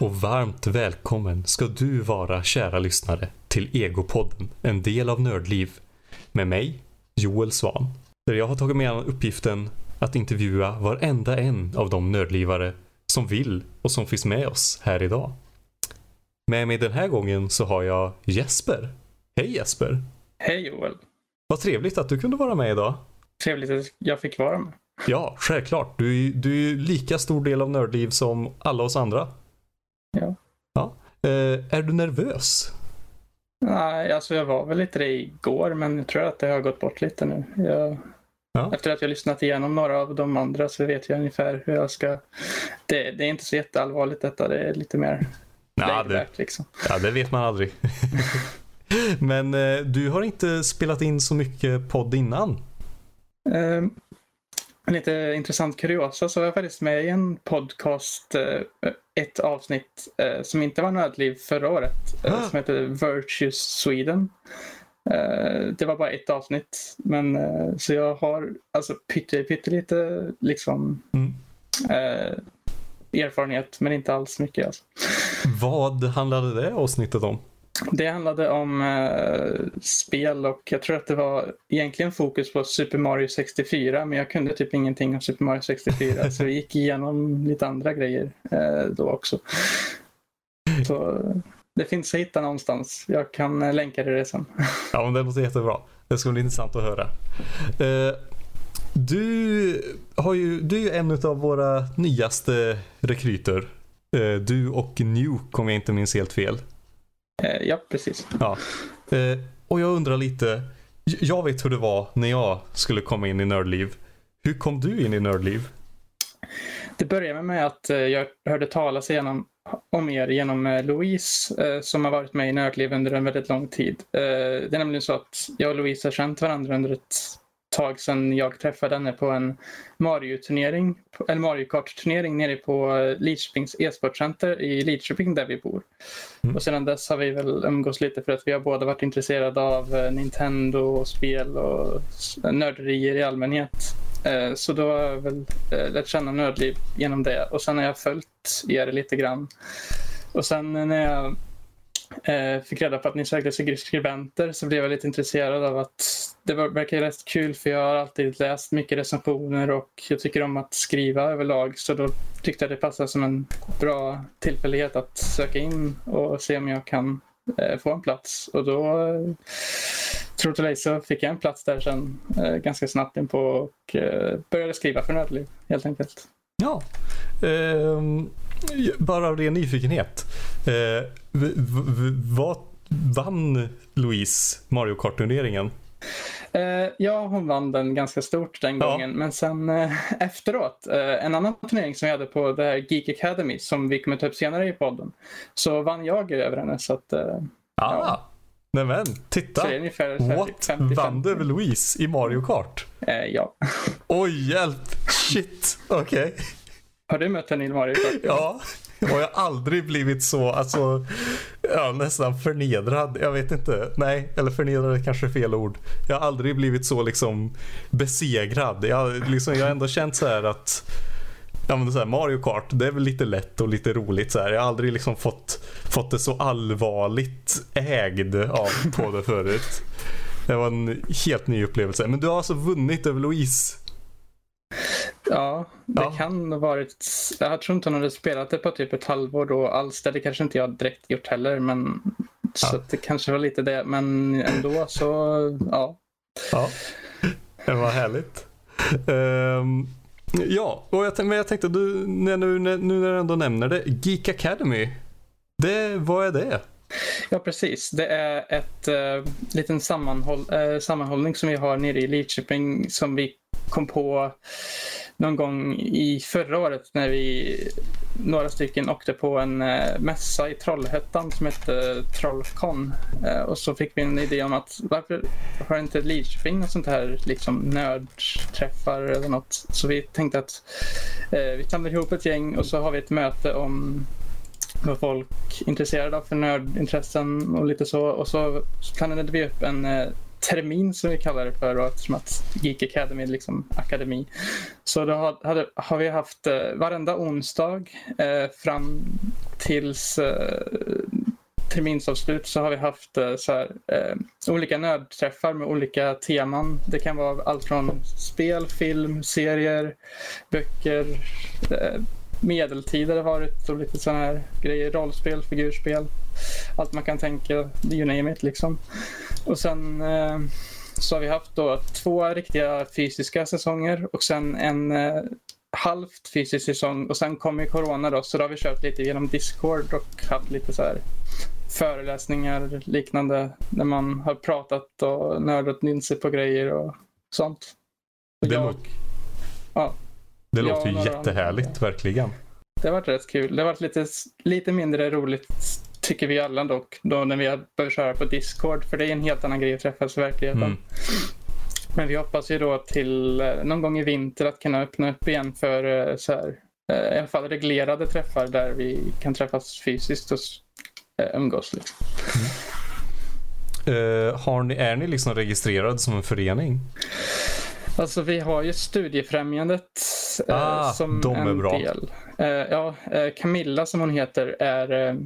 Och varmt välkommen ska du vara kära lyssnare till Egopodden, en del av Nördliv. Med mig, Joel Svan. Där jag har tagit med uppgiften att intervjua varenda en av de nördlivare som vill och som finns med oss här idag. Med mig den här gången så har jag Jesper. Hej Jesper! Hej Joel! Vad trevligt att du kunde vara med idag. Trevligt att jag fick vara med. Ja, självklart. Du, är- du är ju lika stor del av Nördliv som alla oss andra. Eh, är du nervös? Nej, alltså jag var väl lite det igår, men jag tror att det har gått bort lite nu. Jag, Ja. Efter att jag lyssnat igenom några av de andra så vet jag ungefär hur jag ska... Det, det är inte så jätteallvarligt detta, det är lite mer Ja, det, liksom. ja, det vet man aldrig. Men eh, du har inte spelat in så mycket podd innan. Ehm, en lite intressant kuriosa så var jag faktiskt med i en podcast, eh, ett avsnitt eh, som inte var Nödliv förra året, eh, Ah. som heter Virtues Sweden. Eh, det var bara ett avsnitt, men eh, så jag har alltså pytte, pyttelite liksom Mm. eh, erfarenhet, men inte alls mycket. Alltså. Vad handlade det avsnittet om? Det handlade om eh, spel och jag tror att det var egentligen fokus på Super Mario 64 men jag kunde typ ingenting om Super Mario 64 så vi gick igenom lite andra grejer eh, då också. Så det finns att hitta någonstans. Jag kan eh, länka det sen. Ja, men det låter jättebra. Det ska bli intressant att höra. Eh, du, har ju, du är ju en av våra nyaste rekryter. Eh, du och Nuke om jag inte minns helt fel. Eh, ja, precis. Ja. Eh, och jag undrar lite. Jag vet hur det var när jag skulle komma in i Nördliv. Hur kom du in i Nördliv? Det började med att eh, jag hörde talas igenom, om er genom Louise som har varit med i Nördliv under en väldigt lång tid. Det är nämligen så att jag och Louise har känt varandra under ett tag sedan jag träffade henne på en Mario-turnering, eller Mario Kart-turnering nere på Lidköpings e-sportcenter i Lidköping där vi bor. Mm. Och sedan dess har vi väl umgås lite för att vi har båda varit intresserade av eh, Nintendo och spel och s- nörderier i allmänhet. Eh, Så då har jag väl eh, lärt känna Nördliv genom det och sen har jag följt er lite grann. Och sen när jag eh, fick reda på att ni sökte skribenter så blev jag lite intresserad av att det verkar rätt kul för jag har alltid läst mycket recensioner och jag tycker om att skriva överlag så då tyckte jag det passade som en bra tillfällighet att söka in och se om jag kan eh, få en plats. Och då eh, Tro till dig så fick jag en plats där sen eh, ganska snabbt in på och eh, började skriva för Nödliv helt enkelt. Ja. Um bara av ren nyfikenhet. Eh, vad vann Louise Mario Kart-turneringen? Eh, ja, hon vann den ganska stort den Ja. gången. Men sen eh, efteråt, eh, en annan turnering som vi hade på det här Geek Academy som vi kommer ta upp senare i podden, så vann jag över henne. Så att, eh, Ah, Ja. nämen, titta. så ungefär så What? 50-50. Vann du över Louise i Mario Kart? Eh, ja. Oj, hjälp! Shit, okej. Har du mött en Ilmari? Ja, och jag har aldrig blivit så, alltså, ja, nästan förnedrad. Jag vet inte. Nej, eller förnedrad är kanske fel ord. Jag har aldrig blivit så liksom besegrad. Jag, liksom, jag har ändå känt så här att Ja men så här, Mario Kart, det är väl lite lätt och lite roligt så här. Jag har aldrig liksom fått, fått det så allvarligt ägd av på det förut. Det var en helt ny upplevelse. Men du har alltså vunnit över Louise. Ja, det Ja. kan ha varit. Jag tror inte hon hade spelat det på typ ett halvår då alls. Det kanske inte jag direkt gjort heller. Men, Så Ja. det kanske var lite det. Men ändå så, ja. Ja, det var härligt. Ehm, ja, och jag, men jag tänkte du, när, nu, när, nu när du ändå nämner det, Geek Academy. Det, vad är det? Ja, precis. Det är ett uh, liten sammanhåll, eh, sammanhållning som vi har nere i Lidköping som vi kom på någon gång i förra året när vi några stycken åkte på en eh, mässa i Trollhättan som hette Trollcon. Eh, och så fick vi en idé om att varför har inte Lidköping något sånt här liksom nördträffar eller något? Så vi tänkte att eh, vi samlar ihop ett gäng och så har vi ett möte om vad folk är intresserade av för nördintressen och lite så. Och så planerade vi upp en eh, termin som vi kallar det för och eftersom att Geek Academy är liksom akademi. Så då har, hade, har vi haft eh, varenda onsdag eh, fram tills eh, terminsavslut så har vi haft eh, så här, eh, olika nödträffar med olika teman. Det kan vara allt från spel, film, serier, böcker, eh, medeltid har det varit och lite sådana här grejer. Rollspel, figurspel, allt man kan tänka, you name it liksom. Och sen eh, så har vi haft då två riktiga fysiska säsonger och sen en eh, halvt fysisk säsong och sen kom ju corona då så då har vi kört lite genom Discord och haft lite så här föreläsningar liknande där man har pratat och nördat in sig på grejer och sånt. Och Det, jag, låter, ja, det låter ju jättehärligt, verkligen. det har varit rätt kul. Det har varit lite, lite mindre roligt tycker vi alla dock då när vi har börjat köra på Discord för det är en helt annan grej att träffas i verkligheten. Mm. Men vi hoppas ju då till eh, någon gång i vinter att kunna öppna upp igen för eh, så här, eh, i alla fall reglerade träffar där vi kan träffas fysiskt och umgås. Liksom. Eh, har ni, är ni liksom registrerad som en förening? Alltså vi har ju Studiefrämjandet Ah, som de är en bra. del. Eh, ja, eh, Camilla som hon heter är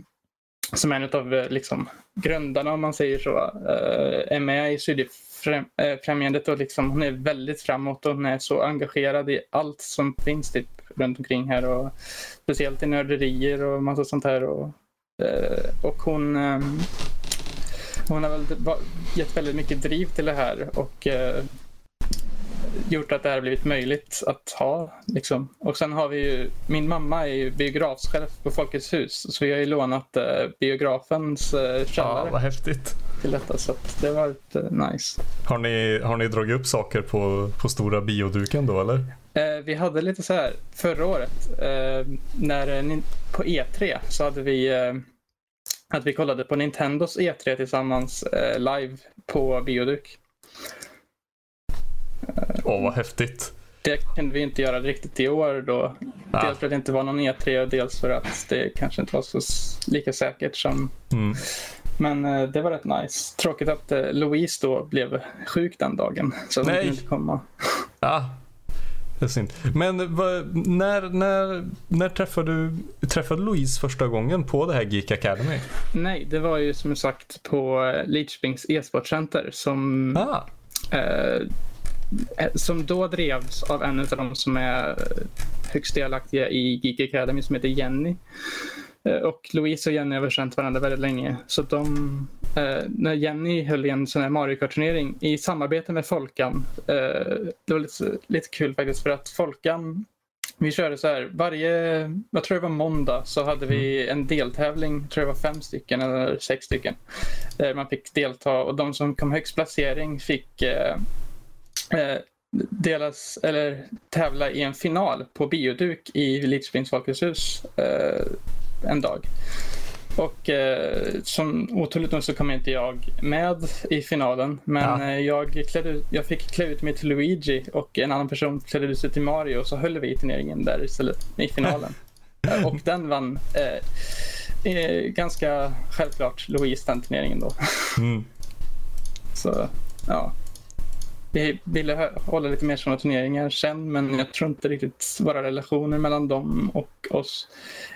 som en av eh, liksom, grundarna om man säger så. Eh, är med i Studiefrämjandet eh, och liksom, hon är väldigt framåt och hon är så engagerad i allt som finns typ, runt omkring här och speciellt i nörderier och massa sånt här. Och, och hon ehm, hon har väl gett väldigt mycket driv till det här och gjort att det här blivit möjligt att ha. Liksom. Och sen har vi ju, min mamma är ju biografchef på Folkets hus så vi har ju lånat eh, biografens eh, Ja, källare vad häftigt. till detta så att det har varit eh, nice. Har ni, har ni dragit upp saker på, på stora bioduken då eller? Eh, vi hade lite så här förra året eh, när eh, på E3 så hade vi eh, att vi kollade på Nintendos E3 tillsammans live på bioduk. Åh, vad häftigt. Det kunde vi inte göra riktigt i år då. Ah. Dels för att det inte var någon E3 och dels för att det kanske inte var så lika säkert som... Mm. Men eh, det var rätt nice. Tråkigt att eh, Louise då blev sjuk den dagen. Så hon kunde inte komma. Ja, det är synd. Men vad, när, när, när träffade du träffade Louise första gången på det här Geek Academy? Nej, det var ju som sagt på eh, Lidköpings e-sportcenter som, Ah, eh, som då drevs av en av de som är högst delaktiga i Geek Academy som heter Jenny. Eh, Och Louise och Jenny har känt varandra väldigt länge. Så de, eh, när Jenny höll i en sån här Mario Kart-turnering i samarbete med Folkan. Eh, det var lite, lite kul faktiskt för att Folkan vi körde så här, varje, jag tror det var måndag, så hade vi en deltävling, jag tror det var fem stycken eller sex stycken, där man fick delta och de som kom högst placering fick eh, eh, delas, eller tävla i en final på bioduk i Lidköpings Folkets hus eh, en dag. Och eh, som otroligt nog så kom inte jag med i finalen. Men Ja. eh, jag, klädde, jag fick klä ut mig till Luigi och en annan person klädde ut sig till Mario och så höll vi i turneringen där istället i finalen. Eh, och den vann eh, eh, ganska självklart Louise den turneringen då. mm. Så ja. Vi ville hålla lite mer sådana turneringar sen men jag tror inte riktigt våra relationer mellan dem och oss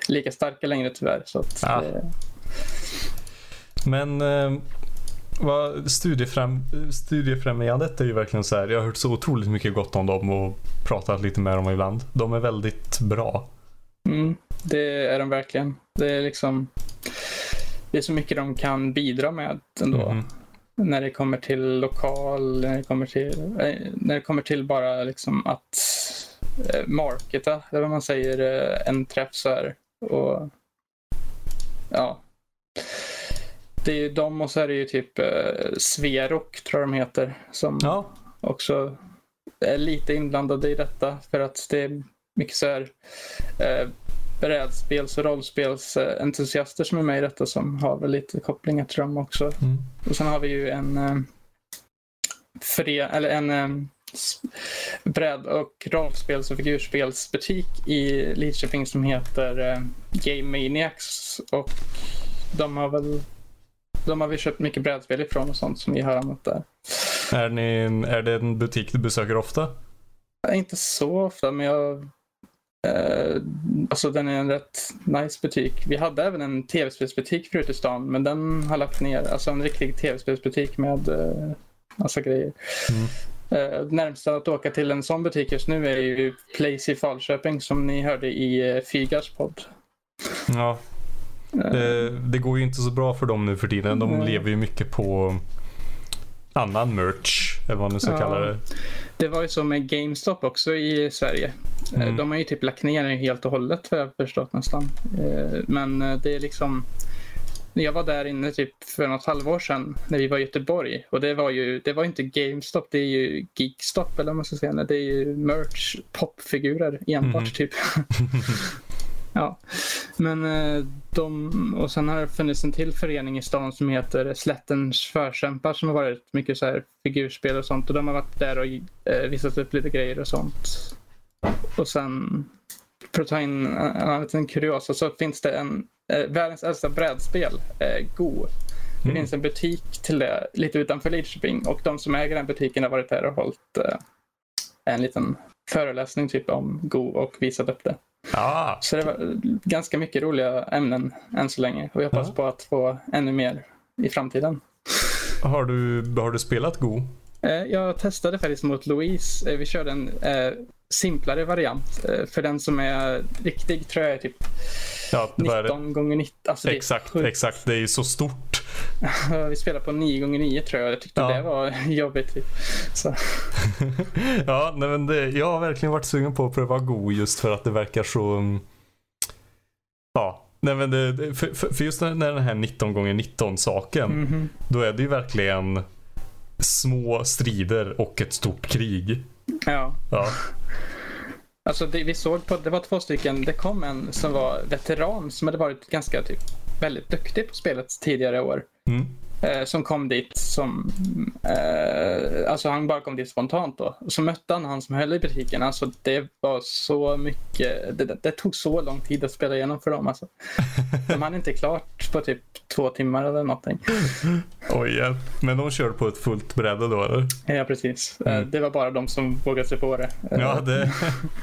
är lika starka längre tyvärr. Så att, Ah. eh, Men eh, vad, studiefräm, studiefrämjandet är ju verkligen så här. Jag har hört så otroligt mycket gott om dem och pratat lite med dem ibland. De är väldigt bra. mm, det är de verkligen. Det är liksom det är så mycket de kan bidra med ändå. Mhm. När det kommer till lokal, när det kommer till, eh, när det kommer till bara liksom att eh, marketa, eller vad man säger, eh, en träff så här. Och, ja. Det är ju de och så är det ju typ eh, Sverok, tror jag de heter, som Ja, också är lite inblandade i detta för att det är mycket så här eh, brädspels och rollspelsentusiaster som är med i detta som har väl lite kopplingar till dem också. mm. Och sen har vi ju en eh, fre, eller en eh, bräd och rollspels och figurspelsbutik i Lidköping som heter eh, Game Maniacs och de har väl de har vi köpt mycket brädspel ifrån och sånt som vi har använt där. Är, ni, är det en butik du besöker ofta? Inte så ofta, men jag... Eh, alltså den är en rätt nice butik. Vi hade även en tv-spelsbutik förut i stan, men den har lagt ner. Alltså en riktig tv-spelsbutik med eh, massa grejer. Mm. Eh, närmsta att åka till en sån butik just nu är ju Place i Falköping som ni hörde i eh, Figars podd. Ja, det, det går ju inte så bra för dem nu för tiden. De lever ju mycket på annan merch, eller vad man nu ska Ja. kalla det. Det var ju så med GameStop också i Sverige. Eh, Mm. De har ju typ lagt ner det helt och hållet för jag förstått nästan. Eh, Men eh, det är liksom jag var där inne typ för något halvår sedan när vi var i Göteborg och det var ju, det var inte GameStop, det är ju Geekstop eller vad man ska säga. Det är ju merch, popfigurer enbart Mhm. typ. ja, men eh, de, och sen har det funnits en till förening i stan som heter Slättens förkämpar som har varit mycket så här figurspel och sånt och de har varit där och eh, visat upp lite grejer och sånt. Och sen för att ta in en liten kuriosa så finns det en eh, världens äldsta brädspel, eh, Go. Det Mm. finns en butik till det lite utanför Lidköping och de som äger den butiken har varit där och hållit eh, en liten föreläsning typ om Go och visat upp det. Ah, Så det var ganska mycket roliga ämnen än så länge och jag hoppas Ja. på att få ännu mer i framtiden. har, du, har du spelat Go? Eh, Jag testade faktiskt mot Louise. Eh, Vi körde en eh, simplare variant. För den som är riktig tror jag är typ Ja, det var det. 19 gånger 19. Alltså det Exakt, sjukt. exakt. Det är ju så stort. Vi spelade på 9 gånger 9 tror jag. Jag tyckte Ja. det var jobbigt. Typ. Så, ja, nej, men det, jag har verkligen varit sugen på att pröva Go just för att det verkar så... mm, Ja, nej, men det, det- för, för, just när när den här 19 gånger 19 saken, mhm. då är det ju verkligen små strider och ett stort krig. ja. Ja, Alltså det, vi såg på, det var två stycken. Det kom en som var veteran som hade varit ganska typ, väldigt duktig på spelet tidigare år. mm eh, som kom dit som, eh, alltså han bara kom dit spontant då. Och så mötte han han som höll i butiken. Alltså det var så mycket, det, det, tog så lång tid att spela igenom för dem alltså. De hann inte klart på typ två timmar eller någonting. oj hjälp. Men de kör på ett fullt bräde då eller? Ja precis. Eh, Mm. Det var bara de som vågade sig på det. Eh, Ja, det...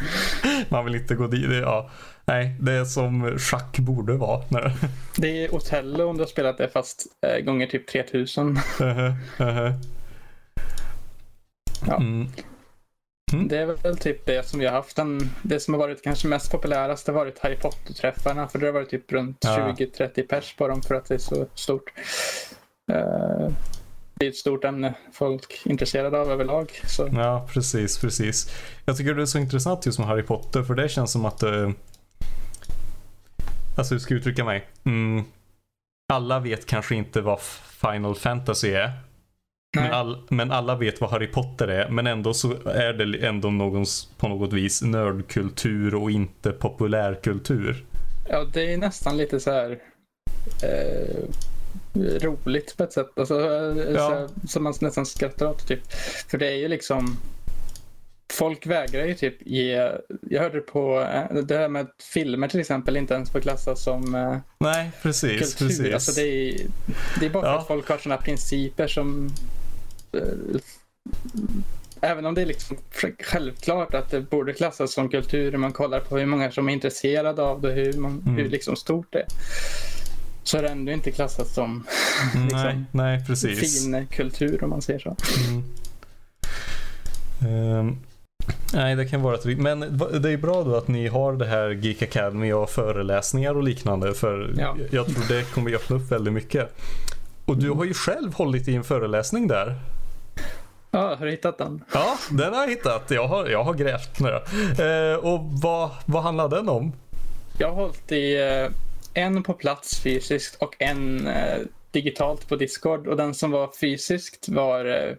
Man vill inte gå dit. Ja. Nej, det är som schack borde vara. Nej. Det är Otello om du har spelat det fast eh, gånger typ 3000. Mhm, mhm. Ja. Mm. Det är väl typ det som vi har haft. En, det som har varit kanske mest populärast har varit Harry Potter-träffarna. För det har varit typ runt Ja. 20-30 pers på dem för att det är så stort. Eh, det är ett stort ämne folk är intresserade av överlag. Så. Ja, precis, precis. Jag tycker det är så intressant just med Harry Potter för det känns som att eh, Alltså hur ska jag uttrycka mig? Mm, alla vet kanske inte vad Final Fantasy är. Men, all, men alla vet vad Harry Potter är. Men ändå så är det ändå någons, på något vis nördkultur och inte populärkultur. Ja, det är nästan lite så här eh, roligt på ett sätt. Alltså, eh, Ja. så som man nästan skrattar åt. Typ. För det är ju liksom Folk vägrar ju typ ge, jag hörde på eh, det här med att filmer till exempel inte ens får klassas som eh, Nej, precis. kultur. precis. Alltså det, är, det är bara Ja. att folk har sådana principer som eh, Även om det är liksom självklart att det borde klassas som kultur, man kollar på hur många som är intresserade av det, hur, man, Mm. hur liksom stort det är. Så är det ändå inte klassat som nej, liksom nej, fin kultur om man säger så. Mm. Ehm, nej, det kan vara ett... Men det är bra då att ni har det här Geek Academy och föreläsningar och liknande. För Ja. jag- tror det kommer öppna upp väldigt mycket. Och du har ju själv hållit i en föreläsning där. Ja, har du hittat den? Ja, den har jag hittat. Jag har, jag har grävt nu. Eh, och vad, vad handlar den om? Jag har hållit i eh, en på plats fysiskt och en eh, digitalt på Discord. Och den som var fysiskt var eh,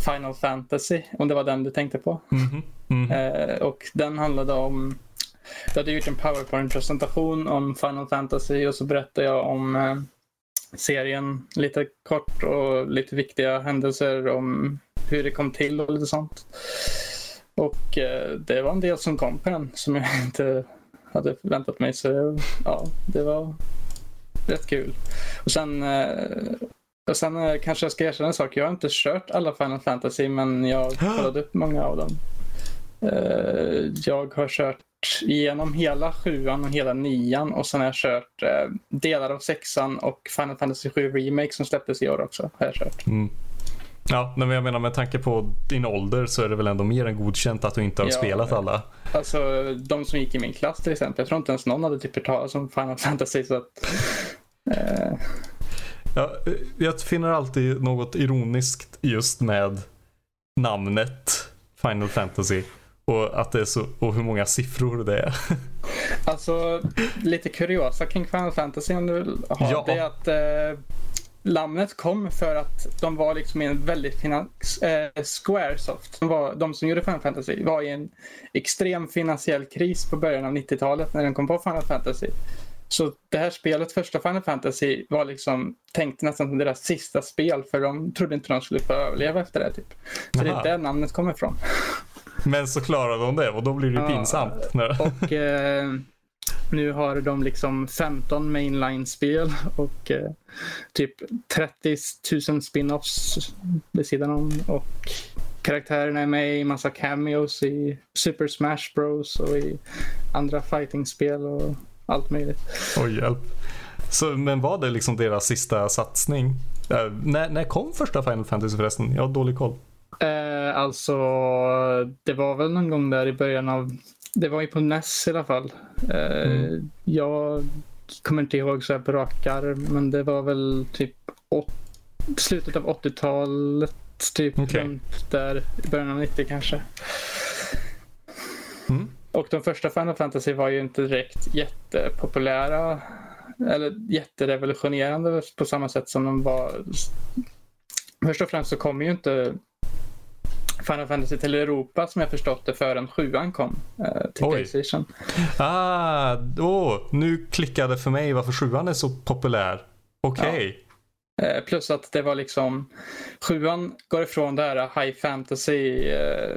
Final Fantasy, om det var den du tänkte på. Mhm, mhm. Eh, och den handlade om... Jag hade gjort en powerpoint-presentation om Final Fantasy och så berättade jag om eh, serien lite kort och lite viktiga händelser om hur det kom till och lite sånt. Och eh, det var en del som kom på den som jag inte hade förväntat mig. Så ja, det var rätt kul. Och sen eh, Och sen eh, kanske jag ska erkänna en sak. Jag har inte kört alla Final Fantasy men jag har kollat upp många av dem. Eh, jag har kört igenom hela sjuan och hela nian och sen har jag kört eh, delar av sexan och Final Fantasy 7 Remake som släpptes i år också. Har jag kört. Mm. Ja, men jag menar med tanke på din ålder så är det väl ändå mer än godkänt att du inte har Ja, spelat alla. Alltså de som gick i min klass till exempel. Jag tror inte ens någon hade typ hört talas om Final Fantasy. Så att, eh, Ja, jag finner alltid något ironiskt just med namnet Final Fantasy. Och, att det är så, och hur många siffror det är. Alltså, lite kuriosa kring Final Fantasy om du vill ha. Ja. Det är att eh, namnet kom för att de var liksom i en väldigt finans... Eh, Squaresoft, de, var, de som gjorde Final Fantasy, var i en extrem finansiell kris på början av 90-talet när de kom på Final Fantasy. Så det här spelet, första Final Fantasy, var liksom tänkt nästan som deras sista spel för de trodde inte de skulle få överleva efter det. Typ. Så det Aha. är där namnet kommer ifrån. Men så klarade de det och då blir det Ja. pinsamt. Och eh, nu har de liksom 15 mainline-spel och eh, typ 30 000 spin-offs vid sidan om. Och karaktärerna är med i massa cameos i Super Smash Bros och i andra fighting-spel och allt möjligt. oj, hjälp. Så, men var det liksom deras sista satsning? Eh, när, när kom första Final Fantasy förresten? Jag har dålig koll. Eh, alltså, det var väl någon gång där i början av... Det var ju på NES i alla fall. Eh, Mm. Jag kommer inte ihåg så här på rak arm, men det var väl typ åt, slutet av 80-talet. Typ runt där, i början av 90 kanske. Mm. Och de första Final Fantasy var ju inte direkt jättepopulära eller jätterevolutionerande på samma sätt som de var. Först och främst så kom ju inte Final Fantasy till Europa som jag förstått det förrän sjuan kom eh, till Oj. Playstation. Ah, åh, nu klickade för mig varför sjuan är så populär. Okej. Eh, plus att det var liksom sjuan går ifrån det här high fantasy eh,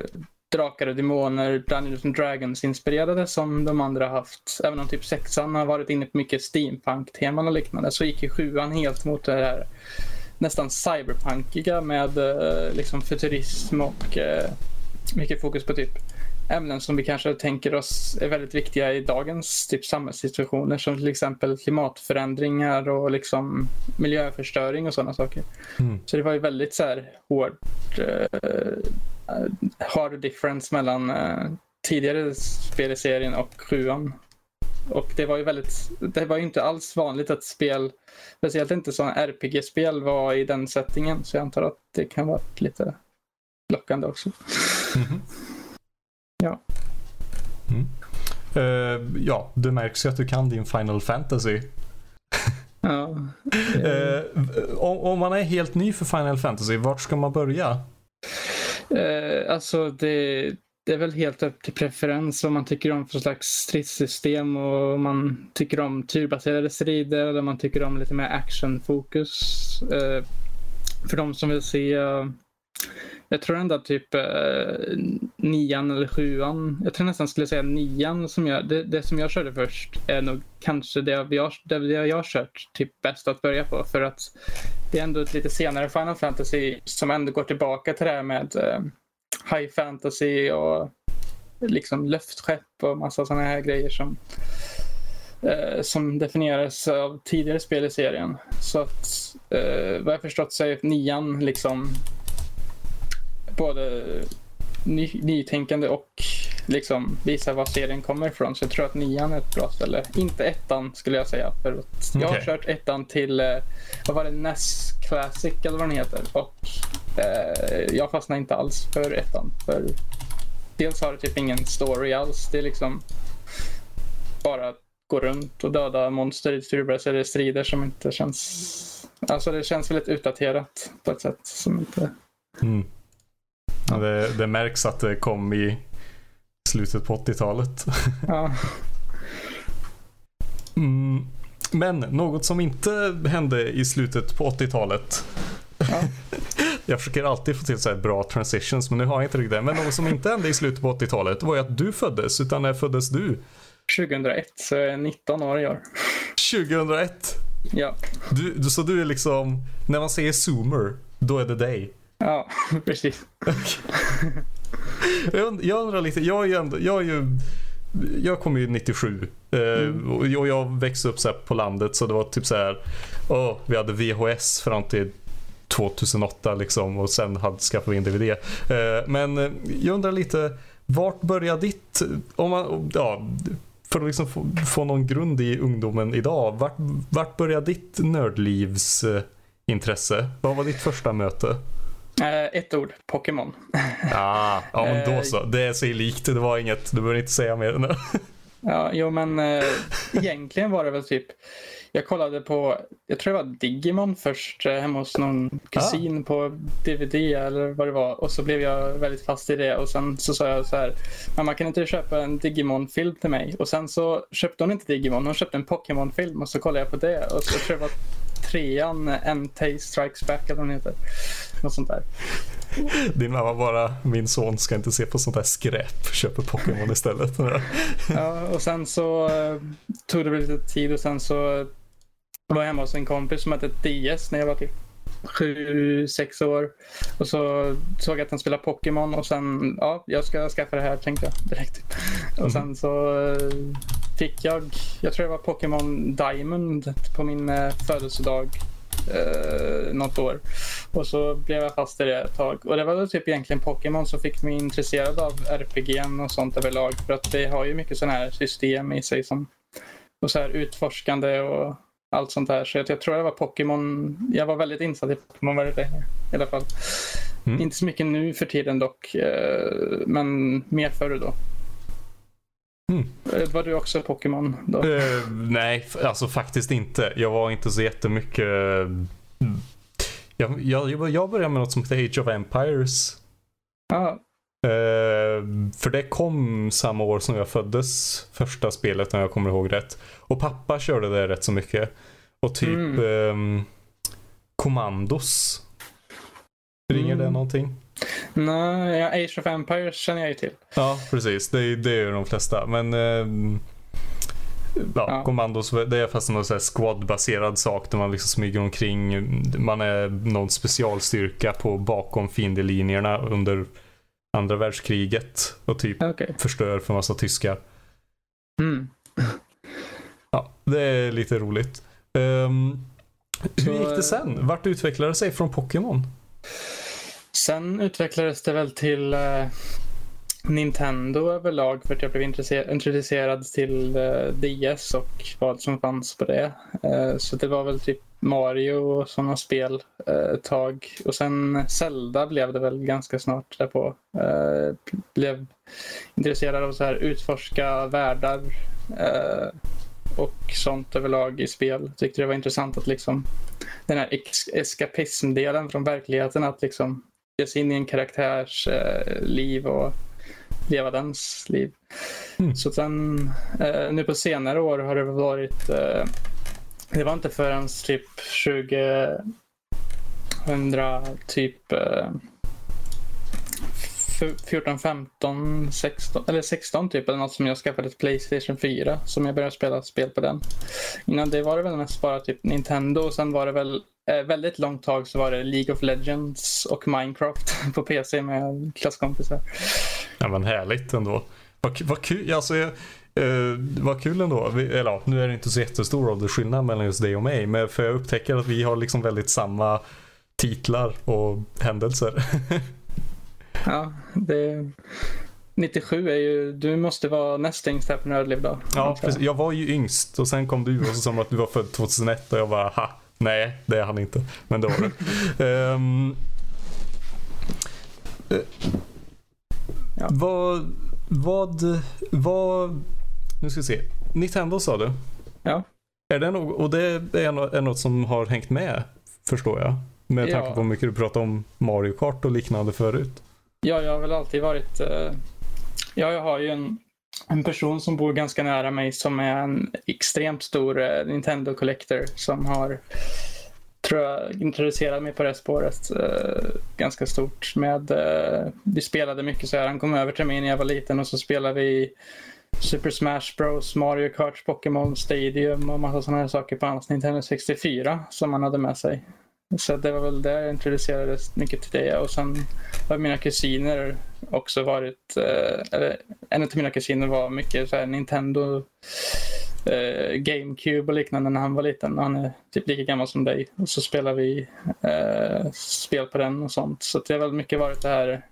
drakar och demoner, Dungeons and Dragons inspirerade som de andra haft. Även om typ sexan har varit inne på mycket steampunk-teman och liknande så gick ju sjuan helt mot det här nästan cyberpunkiga med eh, liksom futurism och eh, mycket fokus på typ ämnen som vi kanske tänker oss är väldigt viktiga i dagens typ samhällssituationer som till exempel klimatförändringar och liksom miljöförstöring och sådana saker. Mm. Så det var ju väldigt så här hård uh, hard difference mellan eh, tidigare spel i serien och sjuan. Och det var ju väldigt, det var ju inte alls vanligt att spel, speciellt inte sådana RPG-spel var i den settingen. Så jag antar att det kan vara lite lockande också. Mhm. Ja. Mm. Eh, ja, det märks ju att du kan din Final Fantasy. Ja. Eh, om, om man är helt ny för Final Fantasy, vart ska man börja? Eh, alltså det, det är väl helt upp till preferens vad man tycker om för slags stridssystem och om man tycker om turbaserade strider eller om man tycker om lite mer actionfokus. För de som vill se jag tror ändå att typ eh, nian eller sjuan, jag tror nästan skulle säga nian som jag, det, det som jag körde först är nog kanske det jag, det jag har kört typ bäst att börja på för att det är ändå ett lite senare Final Fantasy som ändå går tillbaka till det här med eh, high fantasy och liksom luftskepp och massa sådana här grejer som eh, som definieras av tidigare spel i serien. Så att eh, vad jag förstått så är nian liksom både ny, nytänkande och liksom visa var serien kommer ifrån. Så jag tror att nian är ett bra ställe. Inte ettan skulle jag säga. För att jag har kört ettan till, eh, vad var det, NES Classic eller vad den heter. Och eh, jag fastnade inte alls för ettan. För dels har det typ ingen story alls. Det är liksom bara att gå runt och döda monster i turbaserade strider som inte känns... Alltså det känns väldigt utdaterat på ett sätt som inte... Mm. Ja, det, det märks att det kom i slutet på 80-talet. Ja. Mm. Men något som inte hände i slutet på 80-talet. Ja. Jag försöker alltid få till så bra transitions men nu har jag inte riktigt det. Men något som inte hände i slutet på 80-talet var ju att du föddes. Utan när föddes du? 2001, så jag är 19 år i år. 2001. Ja. Du, så du är liksom, när man säger zoomer, då är det dig? Ja, precis. jag, und- jag undrar lite, jag är ju ändå, jag är ju jag kom ju 97 eh, Mm. och jag växte upp så på landet så det var typ så här. åh, vi hade VHS fram till 2008 liksom och sen hade skaffat vi en DVD. Eh, men eh, jag undrar lite, vart börjar ditt, om man, ja, för att liksom få, få någon grund i ungdomen idag, vart, vart börjar ditt nördlivs eh, intresse? Vad var ditt första möte? Eh, ett ord, Pokémon. Ah, ja men då Eh, så. Det är sig likt. Det var inget. Du behöver inte säga mer. det. Ja, jo men eh, egentligen var det väl typ jag kollade på, jag tror det var Digimon först eh, hemma hos någon kusin på DVD eller vad det var och så blev jag väldigt fast i det och sen så sa jag så här mamma kan inte du köpa en Digimon-film till mig? Och sen så köpte hon inte Digimon, hon köpte en Pokémon-film och så kollade jag på det och så tror jag var trean, Entei Strikes Back eller vad den heter. Något sånt där. Din mamma bara, min son ska inte se på sånt här skräp. Köper Pokémon istället. Ja, och sen så eh, tog det väl lite tid och sen så var jag hemma hos en kompis som hade ett DS när jag var typ sju, sex år. Och så såg jag att han spelade Pokémon och sen, ja, jag ska skaffa det här tänkte jag direkt. Och sen så eh, fick jag, jag tror det var Pokémon Diamond på min eh, födelsedag eh, något år. Och så blev jag fast i det ett tag. Och det var typ egentligen Pokémon som fick mig intresserad av RPG och sånt överlag. För att det har ju mycket sådana här system i sig som och så här utforskande och allt sånt där. Så jag, jag tror det var Pokémon. Jag var väldigt insatt i Pokémon väldigt länge i alla fall. Mm. Inte så mycket nu för tiden dock, eh, men mer förr då. Mm. Eh, Var du också Pokémon då? Eh, nej, alltså faktiskt inte. Jag var inte så jättemycket... mm. Jag, jag, jag började med något som heter Age of Empires. Ja, Eh, för det kom samma år som jag föddes. Första spelet om jag kommer ihåg rätt. Och pappa körde det rätt så mycket. Och typ Mm. ehm, Commandos. Ringer det Mm. någonting? Nej, Age of Empires känner jag ju till. Ja, precis. Det, är- det är ju de flesta. Men ehm, ja, Ja. Commandos, det är fast någon här squad-baserad sak där man liksom smyger omkring. Man är någon specialstyrka på bakom fiendelinjerna under andra världskriget och typ Okej. förstör för massa tyskar. Mm. Ja, det är lite roligt. Ehm, hur gick det sen? Vart utvecklade det sig från Pokémon? Sen utvecklades det väl till eh, Nintendo överlag för att jag blev introducerad till eh, DS och vad som fanns på det. Eh, så det var väl typ Mario och sådana spel eh, ett tag. Och sen Zelda blev det väl ganska snart därpå. Eh, blev intresserad av så här utforska världar eh, och sånt överlag i spel. Tyckte det var intressant att liksom den här eskapismdelen från verkligheten att liksom ge sig in i en karaktärs eh, liv och leva dens liv. Mm. Så sen eh, nu på senare år har det varit eh, det var inte förrän typ 2000 typ eh, f- 14, 15, 16 eller 16 typ eller något som jag skaffade ett Playstation 4 som jag började spela spel på den. Innan det var det väl mest bara typ Nintendo och sen var det väl väldigt långt tag så var det League of Legends och Minecraft på PC med klasskompisar. Ja men härligt ändå. Vad, vad kul, alltså jag, eh, vad kul ändå. Vi, eller ja, nu är det inte så jättestor åldersskillnad mellan just dig och mig. Men för jag upptäcker att vi har liksom väldigt samma titlar och händelser. Ja, det 97 är ju, du måste vara näst yngst här på Nördliv då. ja, precis. Jag var ju yngst och sen kom du och så de att du var född 2001 och jag bara ha, nej det är han inte. Men det var det. Ehm, eh, Ja. Vad, vad, vad, nu ska vi se. Nintendo sa du? Ja. Är det något, och det är nå- är något som har hängt med, förstår jag. Med tanke Ja. på hur mycket du pratade om Mario Kart och liknande förut. Ja, jag har väl alltid varit... Eh, ja, jag har ju en, en person som bor ganska nära mig som är en extremt stor eh, Nintendo Collector som har, tror jag, introducerat mig på det spåret eh, ganska stort. Med, eh, vi spelade mycket så här. Han kom över till mig när jag var liten och så spelade vi Super Smash Bros, Mario Kart, Pokémon Stadium och massa sådana här saker på hans Nintendo 64 som han hade med sig. Så det var väl där jag introducerades mycket till det. Och sen har mina kusiner också varit, eh, eller en av mina kusiner var mycket så här Nintendo, eh, GameCube och liknande när han var liten. Han är typ lika gammal som dig. Och så spelar vi eh, spel på den och sånt. Så det har väl mycket varit det här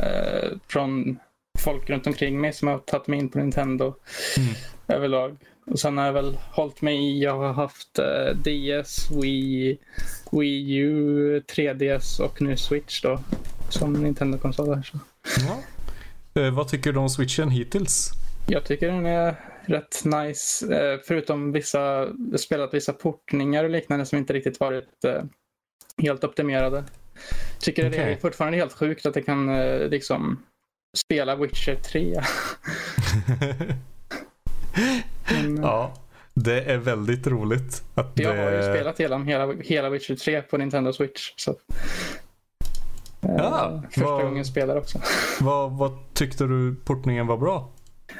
eh, från folk runt omkring mig som har tagit mig in på Nintendo Mm överlag. Och sen har jag väl hållit mig i, jag har haft eh, DS, Wii, Wii U, 3DS och nu Switch då. Som Nintendo-konsoler. Ja. Eh, vad tycker du om switchen hittills? Jag tycker den är rätt nice. Eh, förutom vissa, spelat vissa portningar och liknande som inte riktigt varit eh, helt optimerade. Tycker det är fortfarande helt sjukt att det kan eh, liksom spela Witcher 3. Men, eh, ja, det är väldigt roligt. Att Jag har ju det... spelat hela, hela, hela Witcher 3 på Nintendo Switch. Så. Eh, Ja, första vad- gången spelar också. Vad, vad tyckte du portningen var bra?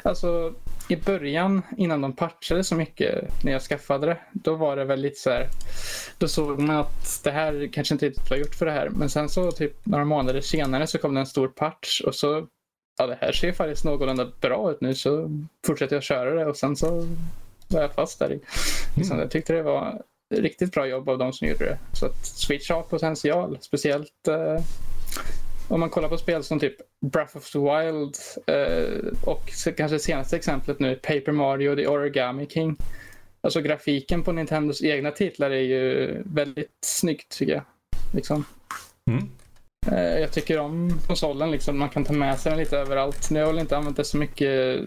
Alltså i början innan de patchade så mycket när jag skaffade det. Då var det väl lite så här. Då såg man att det här kanske inte riktigt var gjort för det här. Men sen så typ några månader senare så kom det en stor patch och så ja det här ser faktiskt någorlunda bra ut nu så fortsätter jag köra det och sen så var jag fast där. Liksom, jag tyckte det var riktigt bra jobb av de som gjorde det. Så att Switch har potential, speciellt eh, om man kollar på spel som typ Breath of the Wild eh, och kanske senaste exemplet nu Paper Mario The Origami King. Alltså grafiken på Nintendos egna titlar är ju väldigt snyggt tycker jag. Liksom. Mm. Eh, jag tycker om konsolen, liksom. man kan ta med sig den lite överallt. Nu har jag väl inte använt det så mycket,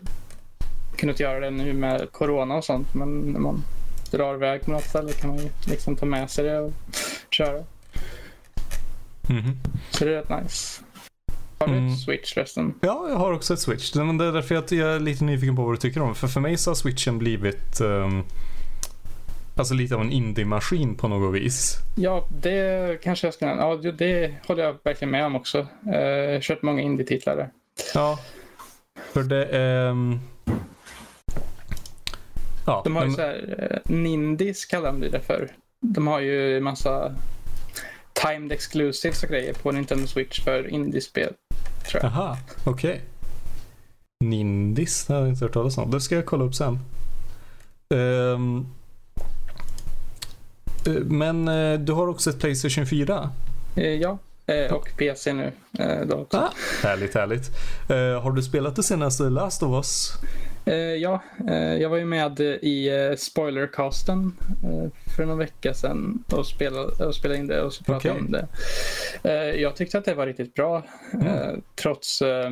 kunnat göra det nu med corona och sånt, men när man drar iväg på något ställe kan man ju liksom ta med sig det och köra. Mhm. Så det är rätt nice. Har du Mm. ett switch förresten? Ja, jag har också ett switch. Det men det är därför jag är lite nyfiken på vad du tycker om. För för mig så har switchen blivit um, Alltså lite av en indie-maskin på något vis. Ja, det kanske jag ska... Ja, det- håller jag verkligen med om också. Eh, Jag har kört många indie-titlar där. Ja. För det är... um, Ja, De har ju men- så här, eh, Nindies kallar de det för. De har ju en massa timed exclusives och grejer på Nintendo Switch för indiespel. Tror jag. Aha, okej. Nindis, det har jag inte hört talas om. Det ska jag kolla upp sen. Ehm, eh, men eh, du har också ett Playstation 4? Eh, Ja, eh, och PC nu. eh, Då också. Ah, härligt, härligt. Eh, har du spelat det senaste Last of Us? Eh, Ja, eh, jag var ju med i eh, spoilercasten eh, för någon vecka sedan och spelade, och spelade in det och så pratade Okej. om det. Eh, Jag tyckte att det var riktigt bra eh, trots eh,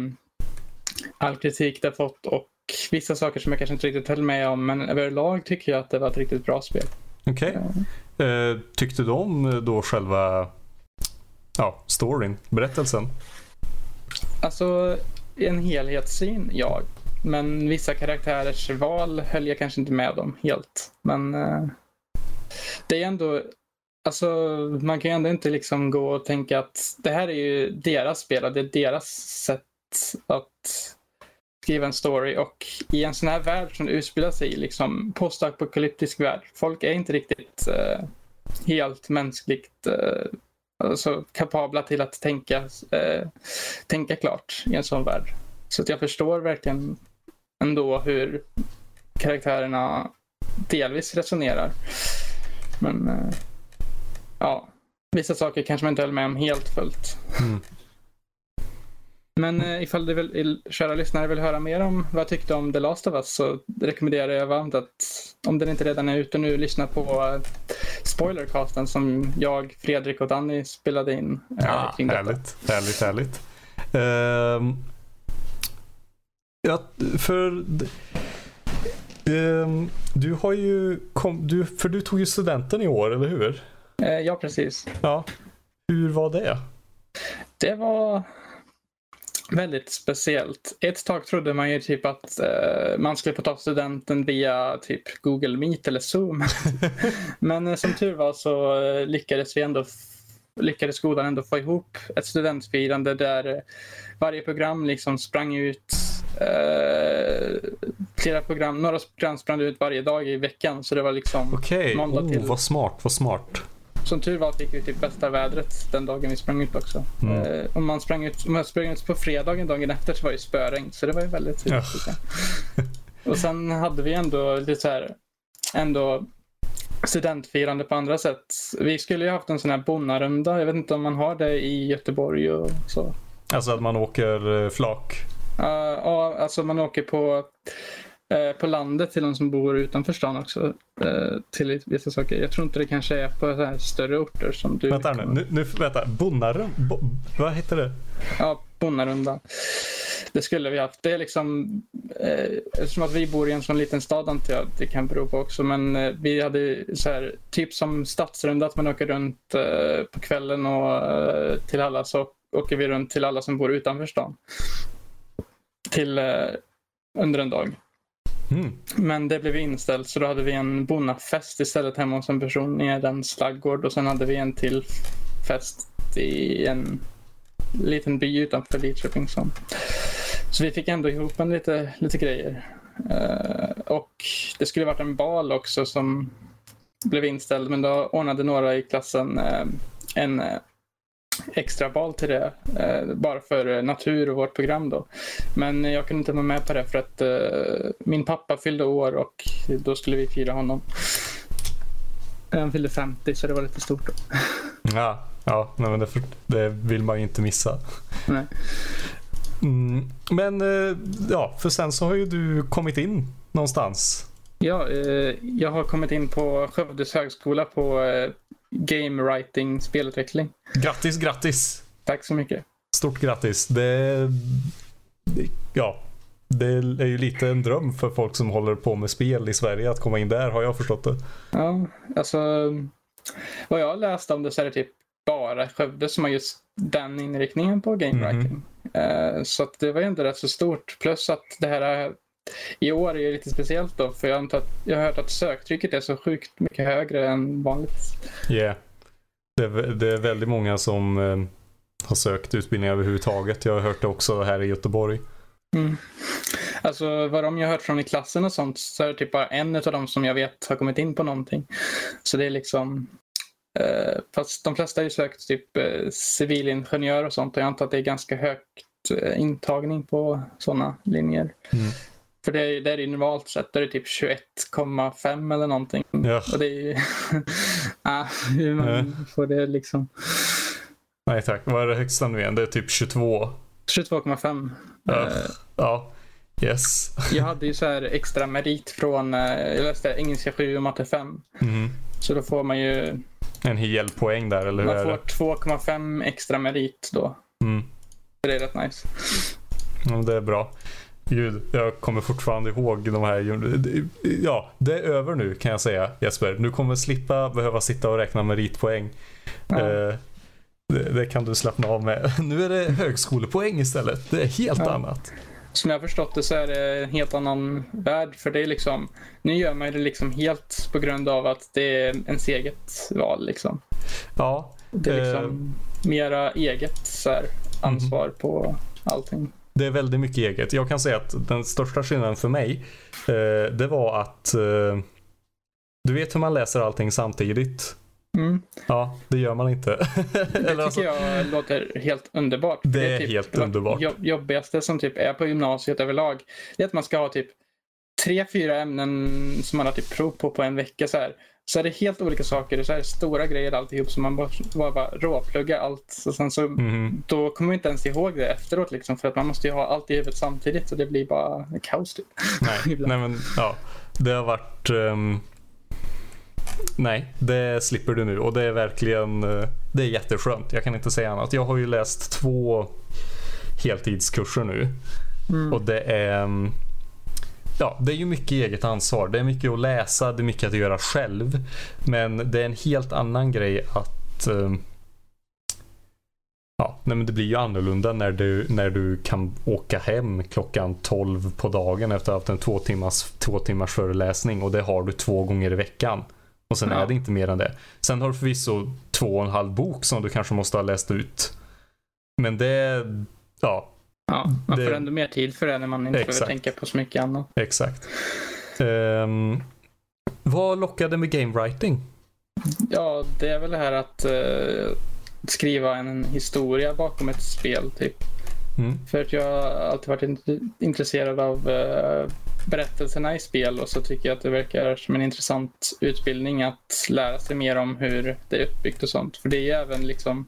all kritik det fått och vissa saker som jag kanske inte riktigt höll med om men överlag tycker jag att det var ett riktigt bra spel. Okej. Eh, tyckte du om eh, då själva ja, storyn, berättelsen? Alltså en helhetssyn, ja. Men vissa karaktärers val höll jag kanske inte med om helt. Men eh, det är ändå, alltså man kan ju ändå inte liksom gå och tänka att det här är ju deras spel och det är deras sätt att skriva en story och i en sån här värld som det utspelar sig i, liksom postapokalyptisk värld. Folk är inte riktigt eh, helt mänskligt eh, alltså, kapabla till att tänka, eh, tänka klart i en sån värld. Så att jag förstår verkligen ändå hur karaktärerna delvis resonerar. Men eh, ja, vissa saker kanske man inte höll med om helt fullt. Mm. Men eh, ifall du vill, kära lyssnare vill höra mer om vad jag tyckte om The Last of Us så rekommenderar jag varmt att om den inte redan är ute nu lyssna på eh, spoilercasten som jag, Fredrik och Danny spelade in. eh, Ja, kring detta. härligt, härligt, härligt. Ehm, ja, för ehm, du har ju kom, du, för du tog ju studenten i år, eller hur? Eh, ja, precis. Ja. Hur var det? Det var väldigt speciellt. Ett tag trodde man ju typ att eh, man skulle få ta studenten via typ Google Meet eller Zoom. Men eh, som tur var så eh, lyckades vi ändå lyckades skolan ändå få ihop ett studentfirande där eh, varje program liksom sprang ut eh, flera program, några program sprang ut varje dag i veckan. Så det var liksom Okej, måndag till. oh, vad smart, vad smart. Som tur var fick vi typ bästa vädret den dagen vi sprang ut också. Mm. Eh, om man sprang ut, om jag sprang ut på fredagen dagen efter så var det spöregn. Så det var ju väldigt. Ja. jag. Och sen hade vi ändå lite så här, ändå studentfirande på andra sätt. Vi skulle ju haft en sån här bonnarunda. Jag vet inte om man har det i Göteborg och så. Alltså att man åker eh, flak. Uh, ja, alltså man åker på, på landet till de som bor utanför stan också. eh, till vissa saker. Jag tror inte det kanske är på så här större orter som du. Vänta nu, nu, nu vänta. Bonnarum? Bo, vad heter det? Ja, Bonnarunda. Det skulle vi haft. Det är liksom, eh, eftersom att vi bor i en sån liten stad antar jag det kan bero på också, men eh, vi hade så här, typ som stadsrunda att man åker runt eh, på kvällen och eh, till alla så åker vi runt till alla som bor utanför stan. Till eh, under en dag. Mm. Men det blev inställt så då hade vi en bonnafest istället hemma hos en person i en slaggård och sen hade vi en till fest i en liten by utanför Lidköping. Så, så vi fick ändå ihop en lite, lite grejer. Uh, och det skulle varit en bal också som blev inställd men då ordnade några i klassen uh, en extra bal till det. Eh, bara för eh, natur och vårt program då. Men jag kunde inte vara med på det för att eh, min pappa fyllde år och då skulle vi fira honom. Han fyllde 50 så det var lite stort då. Ja, ja nej, men det, det vill man ju inte missa. Nej. Mm, men eh, ja, för sen så har ju du kommit in någonstans. Ja, eh, jag har kommit in på Skövdes högskola på eh, game writing spelutveckling. Grattis, grattis! Tack så mycket. Stort grattis. Det, det, ja, det är ju lite en dröm för folk som håller på med spel i Sverige att komma in där har jag förstått det. Ja, alltså vad jag har läst om det så är det typ bara Skövde som har just den inriktningen på game Mhm. writing. Eh, så att det var ju inte rätt så stort. Plus att det här är, i år är lite speciellt då för jag, antar att, jag har hört att söktrycket är så sjukt mycket högre än vanligt. Yeah. Det, är, det är väldigt många som eh, har sökt utbildning överhuvudtaget. Jag har hört det också här i Göteborg. Mm. Alltså vad de jag har hört från i klassen och sånt så är det typ bara en av dem som jag vet har kommit in på någonting. Så det är liksom eh, fast de flesta har ju sökt typ eh, civilingenjör och sånt och jag antar att det är ganska högt eh, intagning på sådana linjer. Mm. För det är, ju normalt där är det typ 21,5 eller någonting. Ja. Och det är ju... ah, hur man Ja. får det liksom. Nej tack, vad är det högsta nu igen? Det är typ 22. 22,5. Ja. Eh, Ja, yes. Jag hade ju så här extra merit från, eh, jag läste engelska 7 och matte 5. Mhm. Så då får man ju, En hel poäng där, eller hur man får det? 2,5 extra merit då. Mm. Det är rätt nice. Ja, det är bra. Gud, jag kommer fortfarande ihåg de här. Ja, det är över nu kan jag säga Jesper. Du kommer slippa behöva sitta och räkna meritpoäng. Ja. Eh, det, det kan du slappna av med. Nu är det högskolepoäng istället. Det är helt Ja. annat. Som jag har förstått det så är det en helt annan värld. För det är liksom, nu gör man det liksom helt på grund av att det är ens eget val. Liksom. Ja, Det är Eh. liksom mera eget så här, ansvar på allting. Det är väldigt mycket eget. Jag kan säga att den största skillnaden för mig, eh, det var att eh, du vet hur man läser allting samtidigt. Mm. Ja, det gör man inte. Det alltså- tycker jag låter helt underbart. För Det är typ helt underbart. jobb- jobbigaste som typ är på gymnasiet överlag. Det är att man ska ha typ tre, fyra ämnen som man har typ prov på på en vecka. Så, här. Så är det helt olika saker. Så är det stora grejer alltihop. Så man bara, bara, bara råpluggar allt. Och sen så, Mhm. Då kommer man inte ens ihåg det efteråt. Liksom, för att man måste ju ha allt i huvudet samtidigt. Så det blir bara kaos. Typ. Nej, nej men ja. Det har varit... ehm, nej, det slipper du nu och det är verkligen... eh, det är jätteskönt. Jag kan inte säga annat. Jag har ju läst två heltidskurser nu Mm. och det är... Ja, det är ju mycket eget ansvar. Det är mycket att läsa, det är mycket att göra själv. Men det är en helt annan grej att... ehm, Ja, nej men det blir ju annorlunda när du, när du kan åka hem klockan 12 på dagen efter att ha haft en två timmars, två timmars föreläsning och det har du två gånger i veckan. Och sen Ja. är det inte mer än det. Sen har du förvisso två och en halv bok som du kanske måste ha läst ut. Men det, ja, Ja, man Det- får ändå mer tid för det när man inte Exakt. behöver tänka på så mycket annat. Exakt. Ehm, vad lockade med game writing? Ja, det är väl det här att eh, skriva en historia bakom ett spel typ. Mm. För att jag har alltid varit int- intresserad av eh, berättelserna i spel och så tycker jag att det verkar som en intressant utbildning att lära sig mer om hur det är uppbyggt och sånt. För det är ju även liksom,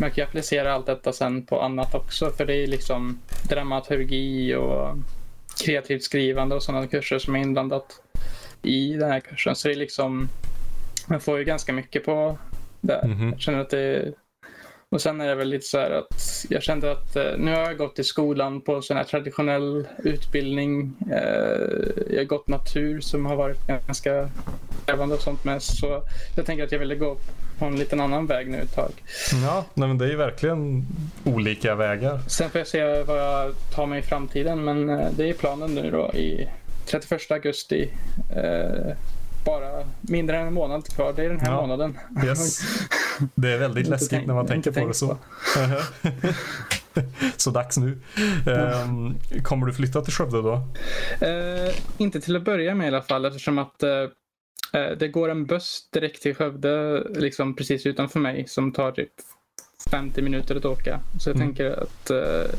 man kan ju applicera allt detta sen på annat också för det är liksom dramaturgi och kreativt skrivande och sådana kurser som är inblandat i den här kursen. Så det är liksom, man får ju ganska mycket på det. Mhm. Jag känner att det och sen är det väl lite så här att jag kände att eh, nu har jag gått i skolan på sån här traditionell utbildning. Eh, jag har gått natur som har varit ganska krävande och sånt med. Så jag tänker att jag ville gå på en liten annan väg nu ett tag. Ja, nej, men det är ju verkligen olika vägar. Sen får jag se vad jag tar mig i framtiden. Men eh, det är planen nu då i 31 augusti. Eh, bara mindre än en månad kvar. Det är den här Ja. månaden. Yes. Det är väldigt läskigt tänkt- när man tänker på det så. så dags nu. Ehm, kommer du flytta till Skövde då? Eh, inte till att börja med i alla fall eftersom att eh, det går en buss direkt till Skövde liksom precis utanför mig som tar typ 50 minuter att åka. Så jag Mm. tänker att eh,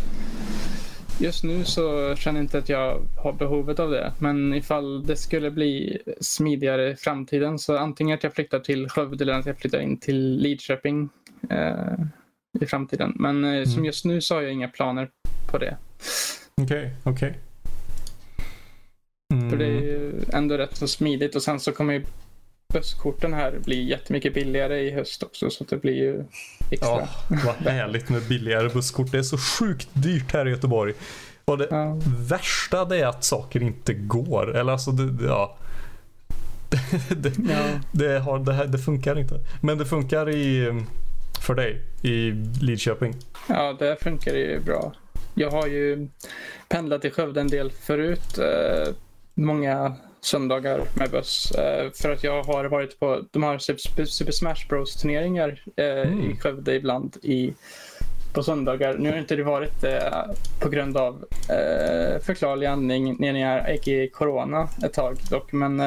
just nu så känner jag inte att jag har behovet av det. Men ifall det skulle bli smidigare i framtiden så antingen att jag flyttar till Skövde eller att jag flyttar in till Lidköping eh, i framtiden. Men eh, som Mm. just nu så har jag inga planer på det. Okej, okej. För det är Mm. ju ändå rätt så smidigt och sen så kommer ju busskorten här bli jättemycket billigare i höst också så det blir ju extra. Ja, vad härligt med billigare busskort. Det är så sjukt dyrt här i Göteborg. Och det Ja. värsta det är att saker inte går. Eller alltså, det, ja. det, Ja. det, har, det, här, det funkar inte. Men det funkar i, för dig i Lidköping. ja, det funkar ju bra. Jag har ju pendlat till Skövde en del förut. Många söndagar med buss. Eh, för att jag har varit på, de har Super, Super Smash Bros turneringar eh, Mm. i Skövde ibland i, på söndagar. Nu har inte det varit eh, på grund av eh, förklarlig anledningar, a.k.a. corona ett tag dock. Men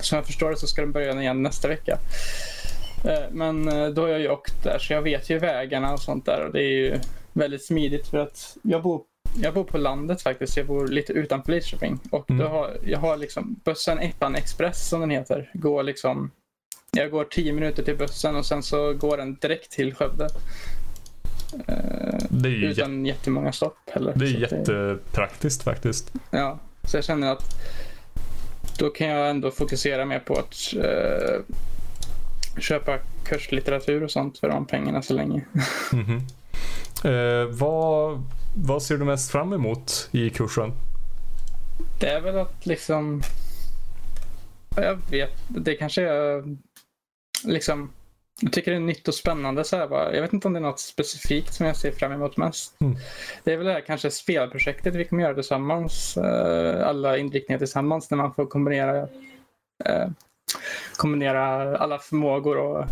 som jag förstår det så ska de börja igen nästa vecka. Men då har jag ju åkt där så jag vet ju vägarna och sånt där och det är ju väldigt smidigt för att jag bor, jag bor på landet faktiskt. Jag bor lite utanför Lidköping och Mm. har, jag har liksom bussen Eppan Express som den heter. Går liksom, jag går 10 minuter till bussen och sen så går den direkt till Skövde. Eh, Det är ju jätte, utan jättemånga stopp heller. det är jättepraktiskt faktiskt. Ja, så jag känner att då kan jag ändå fokusera mer på att eh, köpa kurslitteratur och sånt för de pengarna så länge. Mhm. Eh, vad, vad ser du mest fram emot i kursen? Det är väl att liksom... Jag vet, det kanske är liksom... Jag tycker det är nytt och spännande. Så här, bara. Jag vet inte om det är något specifikt som jag ser fram emot mest. Mm. Det är väl det här kanske spelprojektet vi kommer göra tillsammans. eh, Alla inriktningar tillsammans när man får kombinera, eh, kombinera alla förmågor och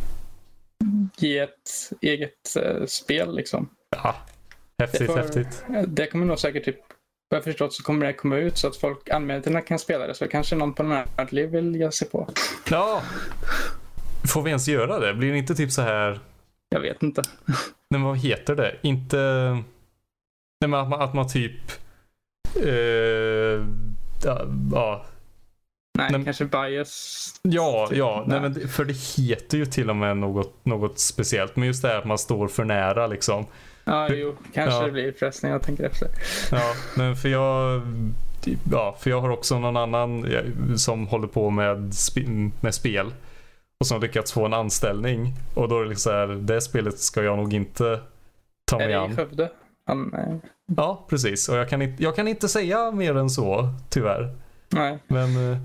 ge ett eget eh, spel. Liksom. Ja, häftigt, får- häftigt. Det kommer nog säkert typ vad jag förstått så kommer det komma ut så att folk, användarna kan spela det. Så kanske någon på Nördliv vill ge sig på. Ja. Får vi ens göra det? Blir det inte typ så här Jag vet inte. Nej men vad heter det? Inte... Nej men att man, att man typ... Eh, ja, Nej, Nej, kanske bias. ja, Typ, ja nej, nej. men för det heter ju till och med något, något speciellt. Men just det här att man står för nära liksom. Ja, jo, kanske Ja. det blir förresten. Jag tänker efter. Ja, men för jag... Ja, för jag har också någon annan som håller på med, sp- med spel. Och som har lyckats få en anställning. Och då är det liksom så här, det spelet ska jag nog inte ta Är mig det i an. Skövde? Han, Ja, precis. Och jag kan, inte, jag kan inte säga mer än så, tyvärr. nej, Men eh,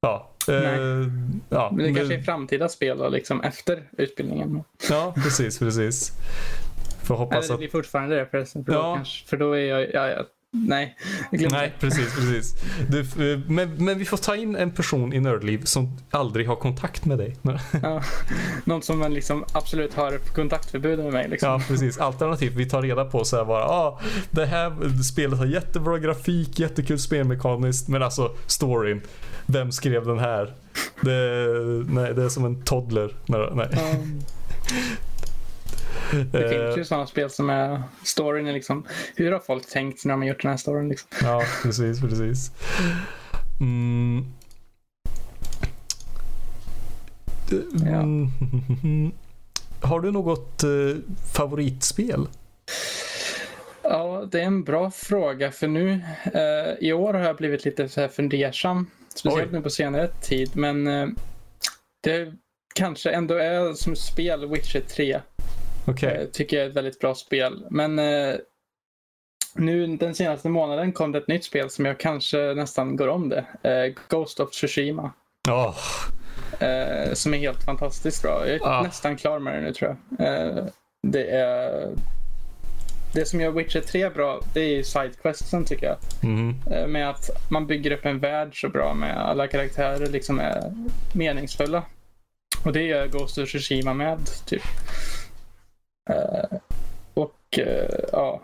ja. eh, Nej. ja, men det kanske är framtida spel då, liksom efter utbildningen. ja, precis, precis. Får hoppas Eller det blir fortfarande det förresten. För, Ja. då, kanske, för då är jag, ja, jag nej. Nej, precis, precis. Du, eh, men, men vi får ta in en person i Nördliv som aldrig har kontakt med dig. Ja. Någon som man liksom absolut har kontaktförbud med mig. Liksom. Ja, precis. Alternativt, vi tar reda på så här bara, ah, det här spelet har jättebra grafik, jättekul spelmekaniskt, men alltså storyn, vem skrev den här? Det, nej, det är som en toddler. Nej. Um, det Eh, finns ju sådana spel som är storyn är liksom, hur har folk tänkt när de har gjort den här storyn? Liksom? Ja, precis, precis. Mm. Mm. Har du något eh, favoritspel? Ja, det är en bra fråga för nu eh, i år har jag blivit lite så här fundersam. Speciellt Oj. nu på senare tid. Men eh, det kanske ändå är som spel Witcher 3. Okej. Eh, tycker jag är ett väldigt bra spel. Men eh, nu den senaste månaden kom det ett nytt spel som jag kanske nästan går om det. Eh, Ghost of Tsushima. Åh, Eh, som är helt fantastiskt bra. Jag är Ja. nästan klar med det nu tror jag. Eh, det är... Det som gör Witcher 3 bra, det är ju sidequesten tycker jag. Eh, med att man bygger upp en värld så bra med alla karaktärer liksom är meningsfulla. Och det gör Ghost of Tsushima med, typ. Eh, och eh, ja,